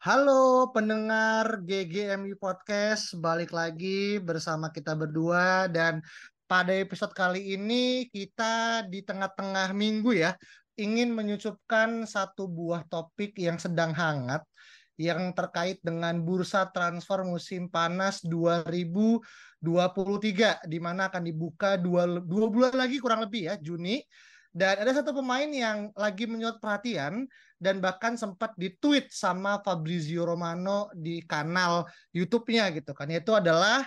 Halo pendengar GGMI Podcast, balik lagi bersama kita berdua. Dan pada episode kali ini kita di tengah-tengah minggu ya ingin menyucupkan satu buah topik yang sedang hangat yang terkait dengan bursa transfer musim panas 2023 di mana akan dibuka dua, dua bulan lagi kurang lebih ya Juni dan ada satu pemain yang lagi menyedot perhatian dan bahkan sempat ditweet sama Fabrizio Romano di kanal YouTube-nya gitu kan. Yaitu adalah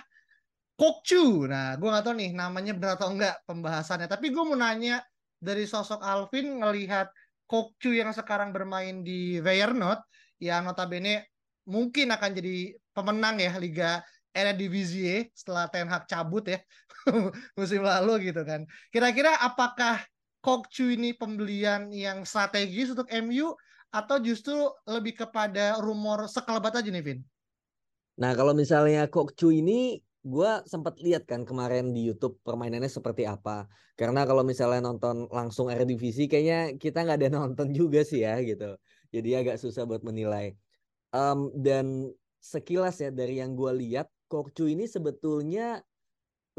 Kokcu. Nah, gue gak tahu nih namanya benar atau enggak pembahasannya. Tapi gue mau nanya dari sosok Alvin ngelihat Kokcu yang sekarang bermain di Feyenoord yang notabene mungkin akan jadi pemenang ya Liga Eredivisie setelah Ten Hag cabut ya musim lalu gitu kan. Kira-kira apakah Kokcu ini pembelian yang strategis untuk MU atau justru lebih kepada rumor sekelebat aja nih Vin? Nah kalau misalnya Kokcu ini gue sempat lihat kan kemarin di YouTube permainannya seperti apa. Karena kalau misalnya nonton langsung Eredivisie kayaknya kita nggak ada nonton juga sih ya gitu. Jadi agak susah buat menilai. Um, dan sekilas ya dari yang gue lihat Kokcu ini sebetulnya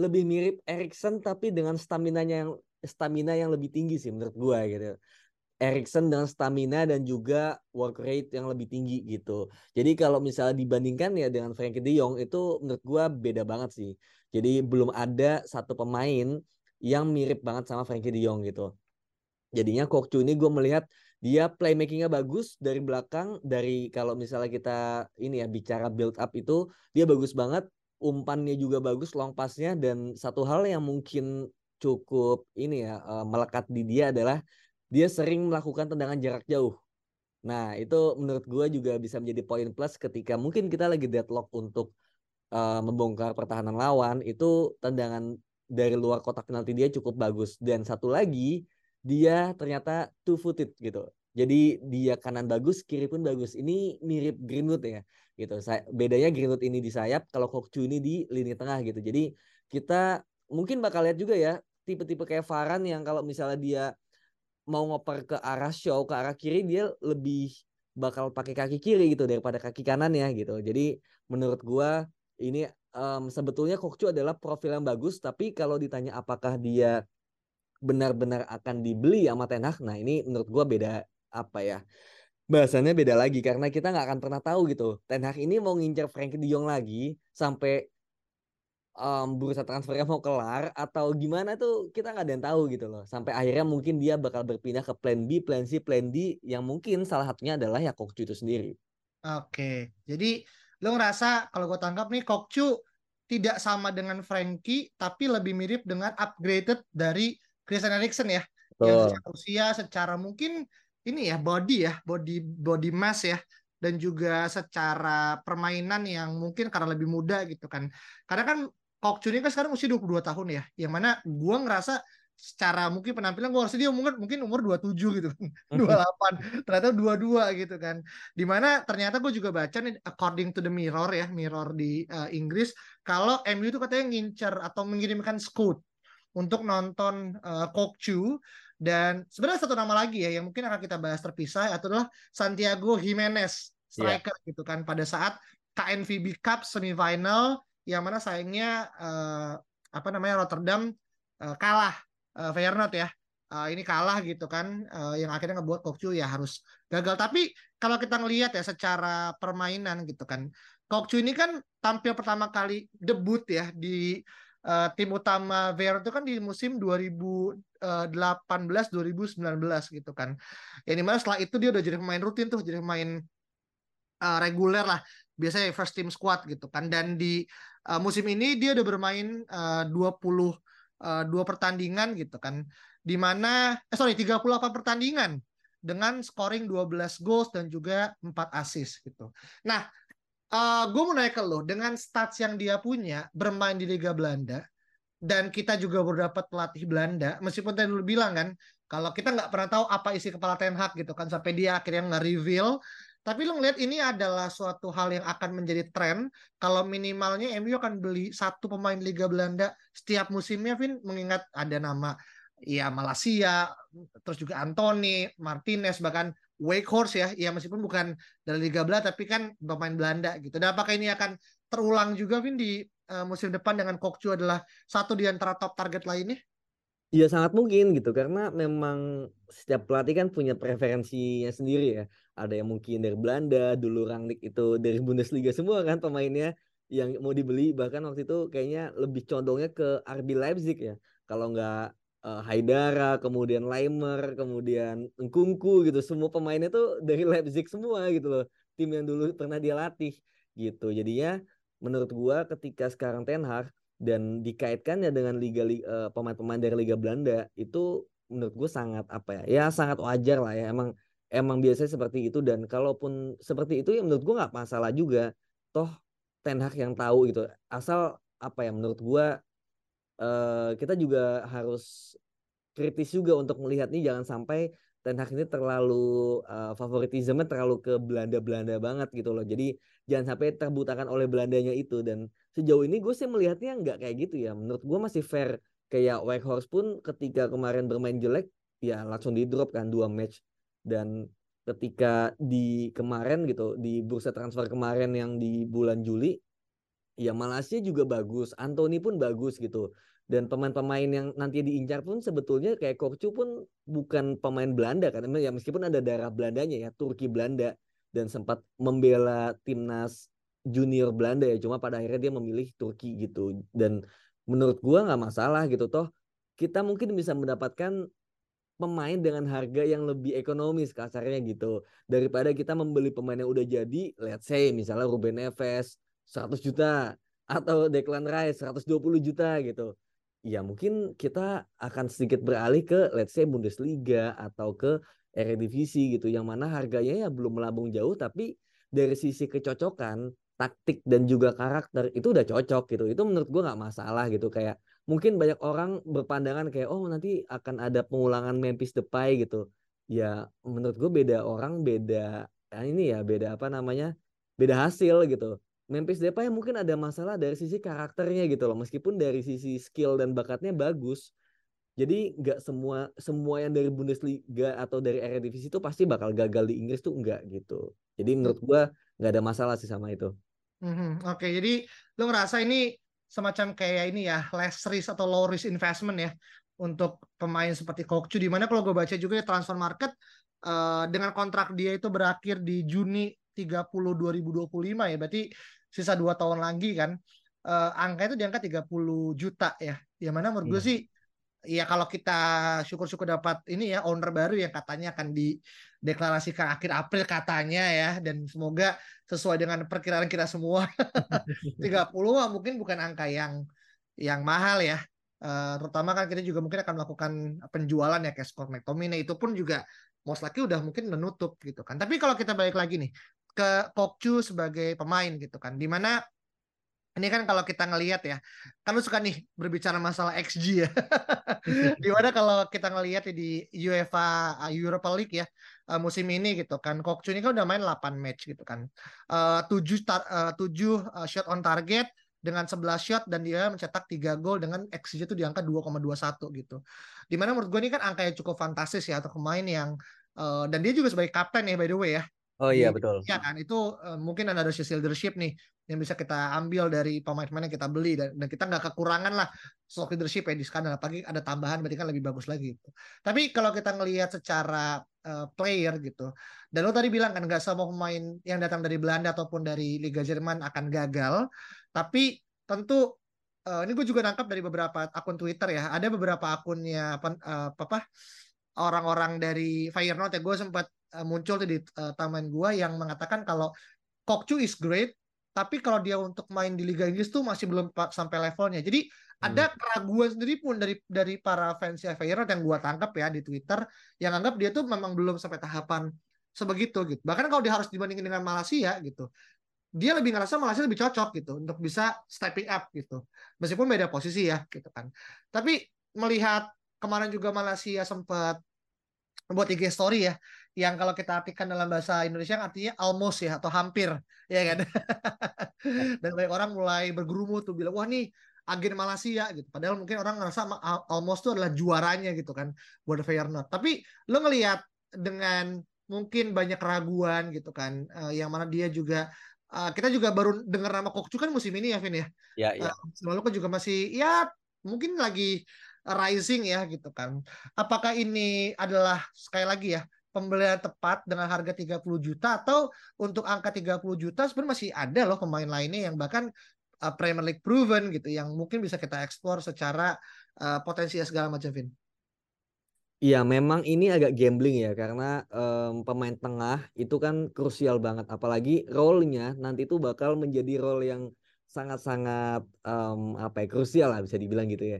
lebih mirip Erikson tapi dengan stamina yang stamina yang lebih tinggi sih menurut gue gitu. Erikson dengan stamina dan juga work rate yang lebih tinggi gitu. Jadi kalau misalnya dibandingkan ya dengan Frankie De Jong itu menurut gue beda banget sih. Jadi belum ada satu pemain yang mirip banget sama Frankie De Jong gitu. Jadinya Kokcu ini gue melihat dia playmakingnya bagus dari belakang dari kalau misalnya kita ini ya bicara build up itu dia bagus banget umpannya juga bagus long passnya dan satu hal yang mungkin cukup ini ya uh, melekat di dia adalah dia sering melakukan tendangan jarak jauh. Nah itu menurut gue juga bisa menjadi poin plus ketika mungkin kita lagi deadlock untuk uh, membongkar pertahanan lawan itu tendangan dari luar kotak penalti dia cukup bagus dan satu lagi dia ternyata two footed gitu. Jadi dia kanan bagus, kiri pun bagus. Ini mirip Greenwood ya gitu. Bedanya Greenwood ini di sayap, kalau Kokcu ini di lini tengah gitu. Jadi kita mungkin bakal lihat juga ya tipe-tipe kayak Varan yang kalau misalnya dia mau ngoper ke arah show ke arah kiri dia lebih bakal pakai kaki kiri gitu daripada kaki kanan ya gitu. Jadi menurut gua ini um, sebetulnya Kokcu adalah profil yang bagus tapi kalau ditanya apakah dia benar-benar akan dibeli sama Ten Hag, nah ini menurut gua beda apa ya? Bahasannya beda lagi karena kita nggak akan pernah tahu gitu. Ten Hag ini mau ngincer Frankie De Jong lagi sampai um, bursa transfernya mau kelar atau gimana tuh kita nggak ada yang tahu gitu loh. Sampai akhirnya mungkin dia bakal berpindah ke plan B, plan C, plan D yang mungkin salah satunya adalah ya Kokcu itu sendiri. Oke, jadi lo ngerasa kalau gue tangkap nih Kokcu tidak sama dengan Frankie tapi lebih mirip dengan upgraded dari Christian Eriksen ya. Betul. Yang secara usia, secara mungkin ini ya body ya, body body mass ya dan juga secara permainan yang mungkin karena lebih muda gitu kan. Karena kan Kok Chun kan sekarang usia 22 tahun ya. Yang mana gue ngerasa secara mungkin penampilan gue ngerasa dia umur mungkin umur 27 gitu kan. 28. Ternyata 22 gitu kan. Di mana ternyata gue juga baca nih according to the mirror ya, mirror di uh, Inggris. Kalau MU itu katanya ngincer atau mengirimkan scout untuk nonton uh, Kok Chu dan sebenarnya satu nama lagi ya yang mungkin akan kita bahas terpisah adalah Santiago Jimenez iya. striker yeah. gitu kan pada saat KNVB Cup semifinal yang mana sayangnya uh, apa namanya Rotterdam uh, kalah uh, Feyenoord ya. Uh, ini kalah gitu kan uh, yang akhirnya ngebuat Kokcu ya harus gagal tapi kalau kita ngelihat ya secara permainan gitu kan Kokcu ini kan tampil pertama kali debut ya di uh, tim utama VR itu kan di musim 2018 2019 gitu kan. Ya di mana setelah itu dia udah jadi pemain rutin tuh, jadi pemain uh, reguler lah biasanya first team squad gitu kan dan di uh, musim ini dia udah bermain uh, 20 uh, dua pertandingan gitu kan di mana eh sorry 38 pertandingan dengan scoring 12 goals dan juga 4 assist gitu. Nah, uh, gue mau nanya ke lo dengan stats yang dia punya bermain di Liga Belanda dan kita juga berdapat pelatih Belanda meskipun tadi lu bilang kan kalau kita nggak pernah tahu apa isi kepala Ten Hag gitu kan sampai dia akhirnya nge-reveal tapi lu ngeliat ini adalah suatu hal yang akan menjadi tren. Kalau minimalnya MU akan beli satu pemain Liga Belanda setiap musimnya Vin mengingat ada nama ya Malaysia terus juga Anthony Martinez bahkan Wakehorse ya. Ya meskipun bukan dari Liga Belanda tapi kan pemain Belanda gitu. Dan apakah ini akan terulang juga Vin di uh, musim depan dengan Kokcu adalah satu di antara top target lainnya Iya sangat mungkin gitu karena memang setiap pelatih kan punya preferensinya sendiri ya. Ada yang mungkin dari Belanda, dulu Rangnick itu dari Bundesliga semua kan pemainnya yang mau dibeli bahkan waktu itu kayaknya lebih condongnya ke RB Leipzig ya. Kalau nggak uh, Haidara, kemudian Leimer, kemudian Ngkunku gitu, semua pemainnya tuh dari Leipzig semua gitu loh. Tim yang dulu pernah dia latih gitu. Jadinya menurut gua ketika sekarang Ten Hag dan dikaitkannya dengan liga, uh, pemain-pemain dari Liga Belanda itu menurut gue sangat apa ya ya sangat wajar lah ya emang emang biasanya seperti itu. Dan kalaupun seperti itu ya menurut gue nggak masalah juga. Toh Ten Hag yang tahu gitu. Asal apa ya menurut gue uh, kita juga harus kritis juga untuk melihat nih jangan sampai Ten Hag ini terlalu uh, favoritisme terlalu ke Belanda-Belanda banget gitu loh. Jadi jangan sampai terbutakan oleh Belandanya itu. Dan sejauh ini gue sih melihatnya nggak kayak gitu ya. Menurut gue masih fair. Kayak Whitehorse pun ketika kemarin bermain jelek ya langsung di drop kan dua match. Dan ketika di kemarin gitu di bursa transfer kemarin yang di bulan Juli ya Malaysia juga bagus, Anthony pun bagus gitu. Dan pemain-pemain yang nanti diincar pun sebetulnya kayak Korcu pun bukan pemain Belanda kan. Ya meskipun ada darah Belandanya ya Turki Belanda dan sempat membela timnas junior Belanda ya. Cuma pada akhirnya dia memilih Turki gitu. Dan menurut gua nggak masalah gitu toh. Kita mungkin bisa mendapatkan pemain dengan harga yang lebih ekonomis kasarnya gitu. Daripada kita membeli pemain yang udah jadi let's say misalnya Ruben Neves 100 juta atau Declan Rice 120 juta gitu. Ya mungkin kita akan sedikit beralih ke let's say Bundesliga atau ke Eredivisie gitu yang mana harganya ya belum melambung jauh tapi dari sisi kecocokan taktik dan juga karakter itu udah cocok gitu. Itu menurut gue nggak masalah gitu. Kayak mungkin banyak orang berpandangan kayak oh nanti akan ada pengulangan Memphis Depay gitu. Ya menurut gue beda orang beda ya ini ya beda apa namanya beda hasil gitu. Memphis Depay mungkin ada masalah dari sisi karakternya gitu loh. Meskipun dari sisi skill dan bakatnya bagus jadi nggak semua semua yang dari Bundesliga atau dari Eredivisie itu pasti bakal gagal di Inggris tuh enggak gitu jadi menurut gua nggak ada masalah sih sama itu mm-hmm. oke okay, jadi lo ngerasa ini semacam kayak ini ya less risk atau low risk investment ya untuk pemain seperti Kokcu di mana kalau gue baca juga ya transfer market uh, dengan kontrak dia itu berakhir di Juni 30 2025 ya berarti sisa dua tahun lagi kan uh, angka itu diangkat 30 juta ya yang mana menurut gue iya. sih ya kalau kita syukur-syukur dapat ini ya owner baru yang katanya akan dideklarasikan akhir April katanya ya dan semoga sesuai dengan perkiraan kita semua. 30 mah mungkin bukan angka yang yang mahal ya. Uh, terutama kan kita juga mungkin akan melakukan penjualan ya kayak Scott McTominay. Itu pun juga most likely udah mungkin menutup gitu kan. Tapi kalau kita balik lagi nih ke Kokcu sebagai pemain gitu kan. Di mana ini kan kalau kita ngelihat ya, kan lu suka nih berbicara masalah XG ya. Di mana kalau kita ngelihat di UEFA uh, Europa League ya uh, musim ini gitu kan, Kokcu ini kan udah main 8 match gitu kan. Uh, 7 tar, uh, 7 uh, shot on target dengan 11 shot dan dia mencetak 3 gol dengan XG itu di angka 2,21 gitu. Di mana menurut gue ini kan angka yang cukup fantastis ya untuk pemain yang uh, dan dia juga sebagai kapten ya by the way ya Oh iya betul. Ya kan? Itu uh, mungkin ada social leadership nih yang bisa kita ambil dari pemain-pemain yang kita beli dan, dan kita nggak kekurangan lah sosok leadership ya di sekarang apalagi ada tambahan berarti kan lebih bagus lagi gitu. Tapi kalau kita ngelihat secara uh, player gitu dan lo tadi bilang kan nggak semua pemain yang datang dari Belanda ataupun dari Liga Jerman akan gagal. Tapi tentu uh, ini gue juga nangkap dari beberapa akun Twitter ya. Ada beberapa akunnya apa, uh, apa orang-orang dari Feyenoord ya. Gue sempat uh, muncul di uh, taman gue yang mengatakan kalau Kokcu is great tapi kalau dia untuk main di Liga Inggris tuh masih belum sampai levelnya. Jadi ada hmm. keraguan sendiri pun dari dari para fans Feyenoord yang gua tangkap ya di Twitter yang anggap dia tuh memang belum sampai tahapan sebegitu gitu. Bahkan kalau dia harus dibandingin dengan Malaysia gitu, dia lebih ngerasa Malaysia lebih cocok gitu untuk bisa stepping up gitu. Meskipun beda posisi ya gitu kan. Tapi melihat kemarin juga Malaysia sempat buat IG story ya yang kalau kita artikan dalam bahasa Indonesia artinya almost ya atau hampir ya kan dan banyak orang mulai bergerumu tuh bilang wah nih agen Malaysia gitu padahal mungkin orang ngerasa almost itu adalah juaranya gitu kan buat Feyenoord tapi lo ngelihat dengan mungkin banyak keraguan gitu kan uh, yang mana dia juga uh, kita juga baru dengar nama Kokcu kan musim ini ya Vin ya. Ya, ya. Uh, selalu kan juga masih ya mungkin lagi rising ya gitu kan. Apakah ini adalah sekali lagi ya pembelian tepat dengan harga 30 juta atau untuk angka 30 juta sebenarnya masih ada loh pemain lainnya yang bahkan uh, Premier League proven gitu yang mungkin bisa kita eksplor secara uh, potensi segala macam Vin. Iya, memang ini agak gambling ya karena um, pemain tengah itu kan krusial banget apalagi role-nya nanti itu bakal menjadi role yang sangat-sangat um, apa ya krusial lah bisa dibilang gitu ya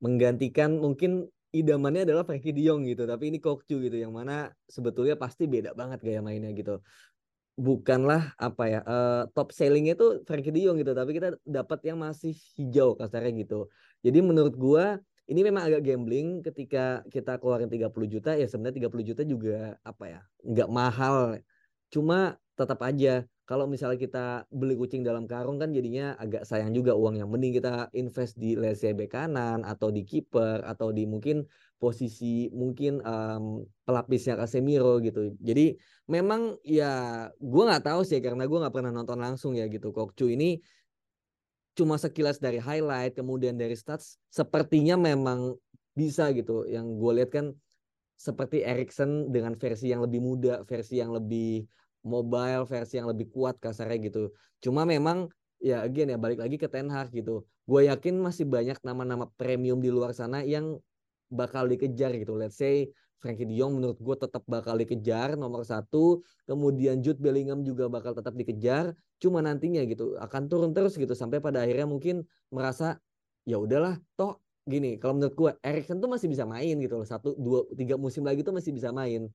menggantikan mungkin idamannya adalah Frankie De gitu tapi ini Kokcu gitu yang mana sebetulnya pasti beda banget gaya mainnya gitu. Bukanlah apa ya uh, top sellingnya itu Frankie De gitu tapi kita dapat yang masih hijau kasarnya gitu. Jadi menurut gua ini memang agak gambling ketika kita keluarin 30 juta ya sebenarnya 30 juta juga apa ya nggak mahal. Cuma tetap aja kalau misalnya kita beli kucing dalam karung kan jadinya agak sayang juga uang yang mending kita invest di lese bek kanan atau di kiper atau di mungkin posisi mungkin um, pelapisnya Casemiro gitu. Jadi memang ya gue nggak tahu sih karena gue nggak pernah nonton langsung ya gitu. Kokcu ini cuma sekilas dari highlight kemudian dari stats sepertinya memang bisa gitu. Yang gue lihat kan seperti Erikson dengan versi yang lebih muda, versi yang lebih mobile versi yang lebih kuat kasarnya gitu. Cuma memang ya again ya balik lagi ke Ten Hag gitu. Gue yakin masih banyak nama-nama premium di luar sana yang bakal dikejar gitu. Let's say Frankie De Jong menurut gue tetap bakal dikejar nomor satu. Kemudian Jude Bellingham juga bakal tetap dikejar. Cuma nantinya gitu akan turun terus gitu sampai pada akhirnya mungkin merasa ya udahlah toh gini kalau menurut gue Erikson tuh masih bisa main gitu loh satu dua tiga musim lagi tuh masih bisa main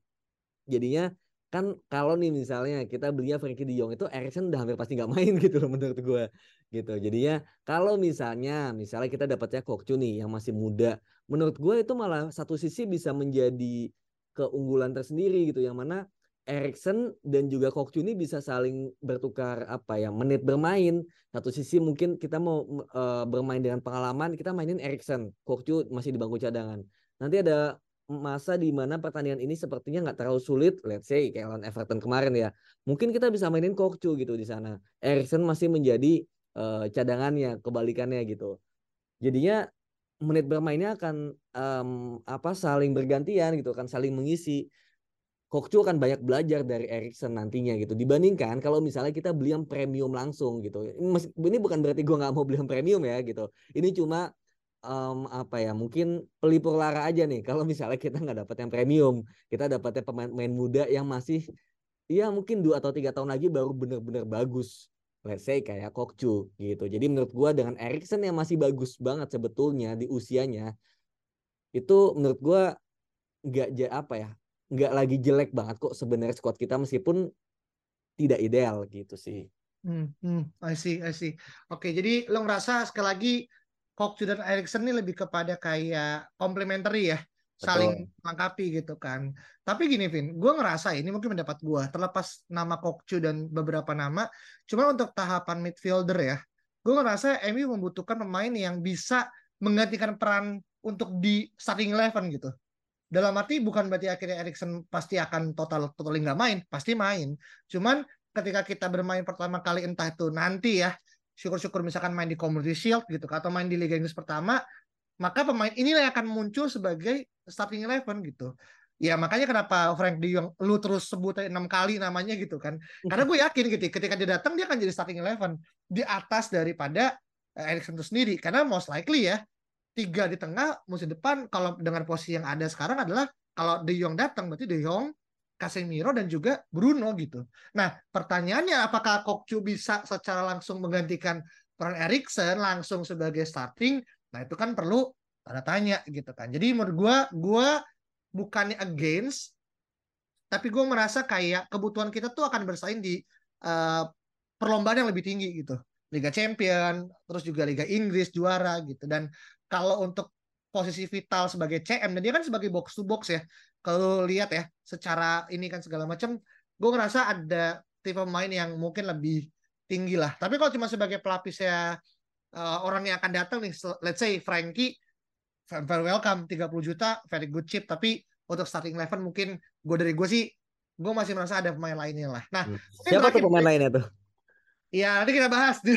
jadinya kan kalau nih misalnya kita belinya Frankie De itu Erikson udah hampir pasti nggak main gitu loh menurut gue gitu. Jadinya kalau misalnya misalnya kita dapatnya Kokcu nih yang masih muda menurut gue itu malah satu sisi bisa menjadi keunggulan tersendiri gitu yang mana Erikson dan juga Kokcu ini bisa saling bertukar apa ya menit bermain. Satu sisi mungkin kita mau uh, bermain dengan pengalaman kita mainin Erikson. Kokcu masih di bangku cadangan. Nanti ada masa di mana pertandingan ini sepertinya nggak terlalu sulit, let's say kayak lawan Everton kemarin ya. Mungkin kita bisa mainin Kokcu gitu di sana. Erikson masih menjadi uh, cadangannya, kebalikannya gitu. Jadinya menit bermainnya akan um, apa saling bergantian gitu kan, saling mengisi. Kokcu akan banyak belajar dari Erikson nantinya gitu. Dibandingkan kalau misalnya kita beli yang premium langsung gitu. Ini bukan berarti gue nggak mau beli yang premium ya gitu. Ini cuma um, apa ya mungkin pelipur lara aja nih kalau misalnya kita nggak dapat yang premium kita dapatnya pemain-pemain muda yang masih ya mungkin dua atau tiga tahun lagi baru bener-bener bagus let's say kayak Kokcu gitu jadi menurut gua dengan Erikson yang masih bagus banget sebetulnya di usianya itu menurut gua nggak apa ya nggak lagi jelek banget kok sebenarnya squad kita meskipun tidak ideal gitu sih. Hmm, hmm, I see, I see. Oke, jadi lo ngerasa sekali lagi Kokcu dan Erikson ini lebih kepada kayak complementary ya, saling melengkapi gitu kan. Tapi gini Vin, gue ngerasa ini mungkin mendapat gue terlepas nama Kokcu dan beberapa nama, cuma untuk tahapan midfielder ya, gue ngerasa MU membutuhkan pemain yang bisa menggantikan peran untuk di starting eleven gitu. Dalam arti bukan berarti akhirnya Erikson pasti akan total total nggak main, pasti main. Cuman ketika kita bermain pertama kali entah itu nanti ya syukur-syukur misalkan main di Community Shield gitu atau main di Liga Inggris pertama maka pemain inilah yang akan muncul sebagai starting eleven gitu. Ya makanya kenapa Frank De Jong lu terus sebut enam kali namanya gitu kan. Karena gue yakin gitu ketika dia datang dia akan jadi starting eleven di atas daripada uh, Erikson itu sendiri. Karena most likely ya tiga di tengah musim depan kalau dengan posisi yang ada sekarang adalah kalau De Jong datang berarti De Jong Casemiro dan juga Bruno gitu. Nah, pertanyaannya apakah Kokcu bisa secara langsung menggantikan peran Erikson langsung sebagai starting? Nah itu kan perlu tanda tanya gitu kan. Jadi menurut gue, gue bukannya against, tapi gue merasa kayak kebutuhan kita tuh akan bersaing di uh, perlombaan yang lebih tinggi gitu. Liga Champion, terus juga Liga Inggris juara gitu. Dan kalau untuk posisi vital sebagai CM dan dia kan sebagai box to box ya. Kalau lihat ya secara ini kan segala macam, gue ngerasa ada tipe pemain yang mungkin lebih tinggi lah. Tapi kalau cuma sebagai pelapisnya uh, orang yang akan datang nih, let's say Frankie, very welcome 30 juta, very good chip. Tapi untuk starting eleven mungkin gue dari gue sih, gue masih merasa ada pemain lainnya lah. Nah, hmm. siapa tuh pemain lainnya tuh? Iya, nanti kita bahas.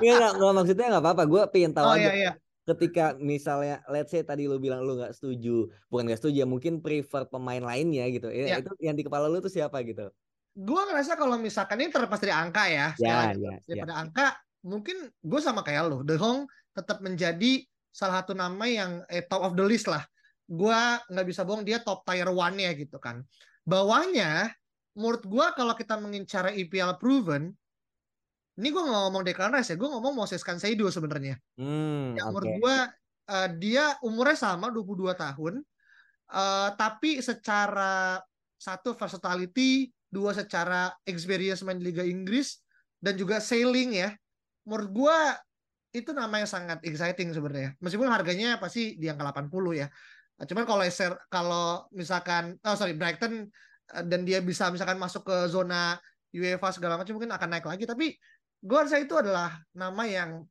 Iya, nggak, nggak maksudnya nggak apa-apa. Gue pengen tahu oh, aja. Iya, iya ketika misalnya let's say tadi lu bilang lu nggak setuju bukan nggak setuju ya mungkin prefer pemain lainnya gitu. Ya, ya. itu yang di kepala lu tuh siapa gitu? Gue ngerasa kalau misalkan ini terlepas dari angka ya ya, ya daripada ya. angka mungkin gue sama kayak lu De Hong tetap menjadi salah satu nama yang eh, top of the list lah. Gue nggak bisa bohong dia top tier one ya gitu kan. Bawahnya menurut gue kalau kita mengincar IPL proven ini gue nggak ngomong Declan Rice ya, gue ngomong Moses Cansado sebenarnya. Hmm, ya, menurut gue uh, dia umurnya sama 22 tahun, uh, tapi secara satu versatility, dua secara experience main Liga Inggris dan juga sailing ya. Menurut gue itu nama yang sangat exciting sebenarnya. Meskipun harganya pasti di angka 80 ya. Cuman kalau kalau misalkan oh sorry Brighton eh, dan dia bisa misalkan masuk ke zona UEFA segala macam mungkin akan naik lagi tapi gue rasa itu adalah nama yang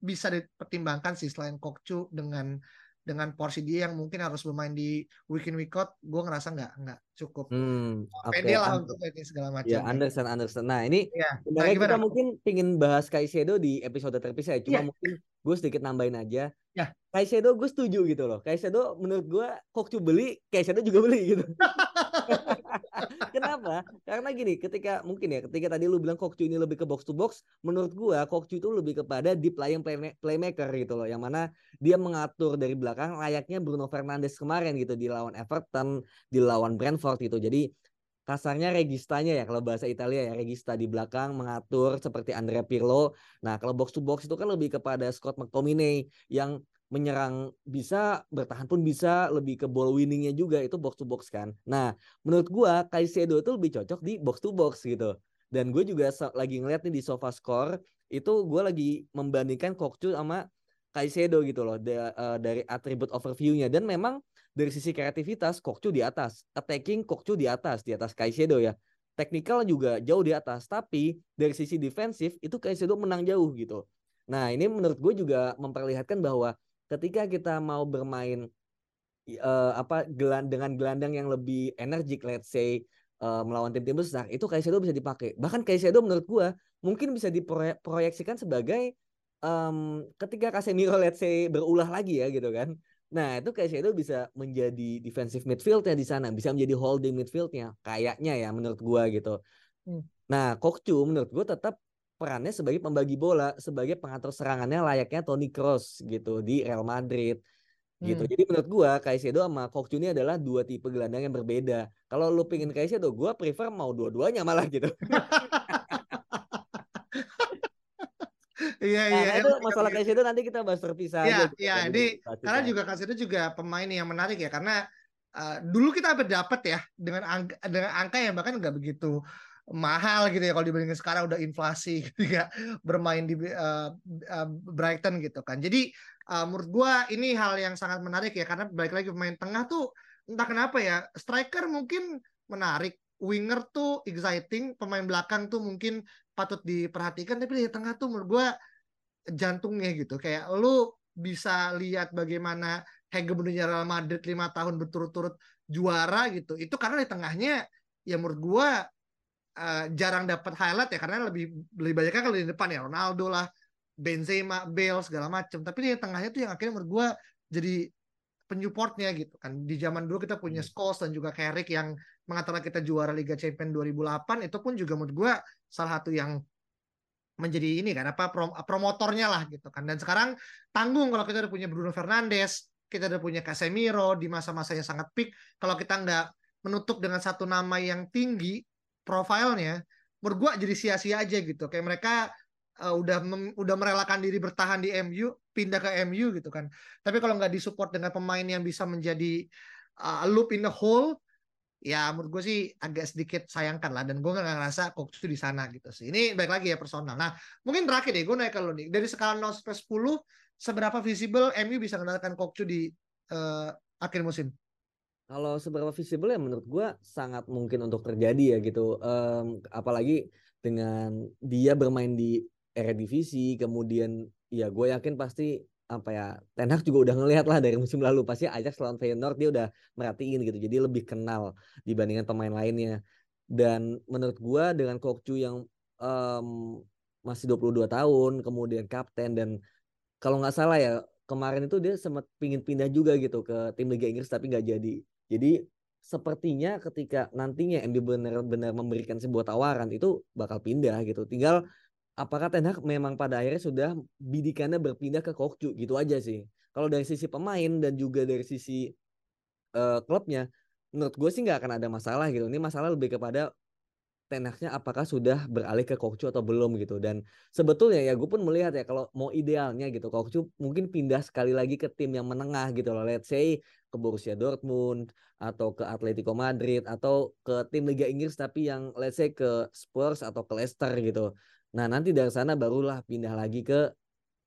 bisa dipertimbangkan sih selain Kokcu dengan dengan porsi dia yang mungkin harus bermain di weekend week out gue ngerasa nggak nggak cukup hmm, okay. pede lah untuk ini segala macam ya understand understand nah ini ya. nah, kita mungkin pingin bahas Kaisedo di episode terpisah ya. cuma ya. mungkin gue sedikit nambahin aja ya. Kaisedo gue setuju gitu loh Kaisedo menurut gue Kokcu beli Kaisedo juga beli gitu Kenapa? Karena gini, ketika mungkin ya, ketika tadi lu bilang Kokcu ini lebih ke box to box, menurut gua Kokcu itu lebih kepada deep lying playmaker gitu loh, yang mana dia mengatur dari belakang layaknya Bruno Fernandes kemarin gitu di lawan Everton, di lawan Brentford gitu. Jadi kasarnya registanya ya kalau bahasa Italia ya regista di belakang mengatur seperti Andrea Pirlo. Nah kalau box to box itu kan lebih kepada Scott McTominay yang menyerang bisa bertahan pun bisa lebih ke ball winningnya juga itu box to box kan. Nah menurut gua Kaisedo itu lebih cocok di box to box gitu. Dan gue juga lagi ngeliat nih di sofa score itu gue lagi membandingkan Kokcu sama Kaisedo gitu loh da, uh, dari atribut overviewnya. Dan memang dari sisi kreativitas Kokcu di atas. Attacking Kokcu di atas di atas Kaisedo ya. Teknikal juga jauh di atas tapi dari sisi defensif itu Kaisedo menang jauh gitu. Nah ini menurut gue juga memperlihatkan bahwa ketika kita mau bermain uh, apa gelan dengan gelandang yang lebih energik let's say uh, melawan tim-tim besar itu Kaisedo bisa dipakai. Bahkan Kaisedo menurut gua mungkin bisa diproyeksikan sebagai um, ketika Casemiro let's say berulah lagi ya gitu kan. Nah itu Kaisedo bisa menjadi defensive midfieldnya di sana bisa menjadi holding midfieldnya kayaknya ya menurut gua gitu. Hmm. nah Kokcu menurut gua tetap perannya sebagai pembagi bola, sebagai pengatur serangannya layaknya Toni Kroos gitu di Real Madrid gitu. Hmm. Jadi menurut gua Kaisedo sama Kokju ini adalah dua tipe gelandang yang berbeda. Kalau lu pingin Kaisedo, gua prefer mau dua-duanya malah gitu. Iya nah, iya. Itu masalah Kaisedo nanti kita bahas terpisah ya. Gitu, iya, jadi karena juga Kaisedo juga pemain yang menarik ya karena uh, dulu kita dapat ya dengan angka dengan angka yang bahkan nggak begitu mahal gitu ya kalau dibandingin sekarang udah inflasi ketika bermain di uh, uh, Brighton gitu kan. Jadi uh, menurut gua ini hal yang sangat menarik ya karena balik lagi pemain tengah tuh entah kenapa ya striker mungkin menarik, winger tuh exciting, pemain belakang tuh mungkin patut diperhatikan tapi di tengah tuh menurut gua jantungnya gitu. Kayak lu bisa lihat bagaimana hegemoninya Real Madrid lima tahun berturut-turut juara gitu. Itu karena di tengahnya ya menurut gua uh, jarang dapat highlight ya karena lebih lebih banyak kan kalau di depan ya Ronaldo lah, Benzema, Bale segala macam. Tapi di tengahnya tuh yang akhirnya menurut gue jadi penyupportnya gitu kan. Di zaman dulu kita punya hmm. Scholes dan juga Carrick yang mengatakan kita juara Liga Champions 2008 itu pun juga menurut gue salah satu yang menjadi ini kan apa prom promotornya lah gitu kan dan sekarang tanggung kalau kita udah punya Bruno Fernandes kita udah punya Casemiro di masa-masanya sangat peak kalau kita nggak menutup dengan satu nama yang tinggi profilnya menurut gue jadi sia-sia aja gitu. Kayak mereka uh, udah mem, udah merelakan diri bertahan di MU pindah ke MU gitu kan. Tapi kalau nggak disupport dengan pemain yang bisa menjadi uh, loop in the hole ya menurut gue sih agak sedikit sayangkan lah. Dan gue nggak ngerasa Kokcu di sana gitu sih. Ini baik lagi ya personal. Nah mungkin terakhir deh gue naik ke lo nih. Dari skala 0 sampai 10 seberapa visible MU bisa mengandalkan Kokcu di uh, akhir musim kalau seberapa visible ya menurut gue sangat mungkin untuk terjadi ya gitu. Um, apalagi dengan dia bermain di Eredivisie kemudian ya gue yakin pasti apa ya Ten Hag juga udah ngelihat lah dari musim lalu. Pasti Ajax lawan Feyenoord dia udah merhatiin gitu jadi lebih kenal dibandingkan pemain lainnya. Dan menurut gua dengan Kokcu yang um, masih 22 tahun kemudian kapten dan kalau nggak salah ya kemarin itu dia sempat pingin pindah juga gitu ke tim Liga Inggris tapi nggak jadi jadi sepertinya ketika nantinya MU benar-benar memberikan sebuah tawaran itu bakal pindah gitu tinggal apakah Ten Hag memang pada akhirnya sudah bidikannya berpindah ke Kokju gitu aja sih. Kalau dari sisi pemain dan juga dari sisi uh, klubnya, menurut gue sih nggak akan ada masalah gitu. Ini masalah lebih kepada Ten Hagnya apakah sudah beralih ke Kokju atau belum gitu. Dan sebetulnya ya gue pun melihat ya kalau mau idealnya gitu Kokju mungkin pindah sekali lagi ke tim yang menengah gitu loh. Let's say ke Borussia Dortmund atau ke Atletico Madrid atau ke tim Liga Inggris tapi yang let's say ke Spurs atau ke Leicester gitu. Nah nanti dari sana barulah pindah lagi ke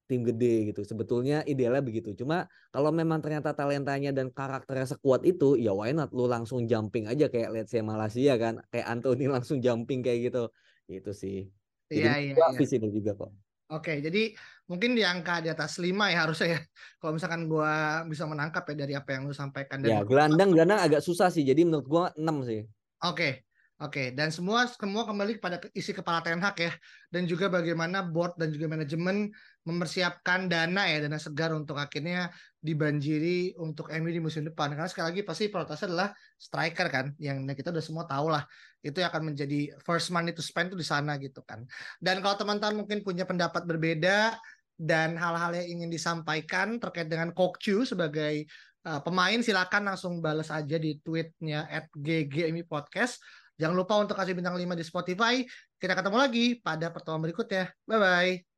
tim gede gitu. Sebetulnya idealnya begitu. Cuma kalau memang ternyata talentanya dan karakternya sekuat itu, ya why not lu langsung jumping aja kayak let's say Malaysia kan, kayak Anthony langsung jumping kayak gitu. Itu sih. Iya, iya, iya. visible juga kok. Oke, jadi mungkin di angka di atas 5 ya harusnya ya. Kalau misalkan gua bisa menangkap ya dari apa yang lu sampaikan. Dan ya, gelandang gelandang agak susah sih. Jadi menurut gua 6 sih. Oke. Oke, dan semua semua kembali kepada isi kepala Ten Hag ya, dan juga bagaimana board dan juga manajemen mempersiapkan dana ya, dana segar untuk akhirnya dibanjiri untuk MU di musim depan. Karena sekali lagi pasti prioritasnya adalah striker kan, yang kita udah semua tahu lah, itu yang akan menjadi first money to spend itu di sana gitu kan. Dan kalau teman-teman mungkin punya pendapat berbeda dan hal-hal yang ingin disampaikan terkait dengan Kokchu sebagai uh, pemain, silakan langsung balas aja di tweetnya at GGMI Podcast Jangan lupa untuk kasih bintang 5 di Spotify. Kita ketemu lagi pada pertemuan berikutnya. Bye-bye.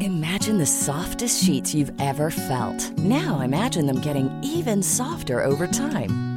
Imagine the softest sheets you've ever felt. Now imagine them getting even softer over time.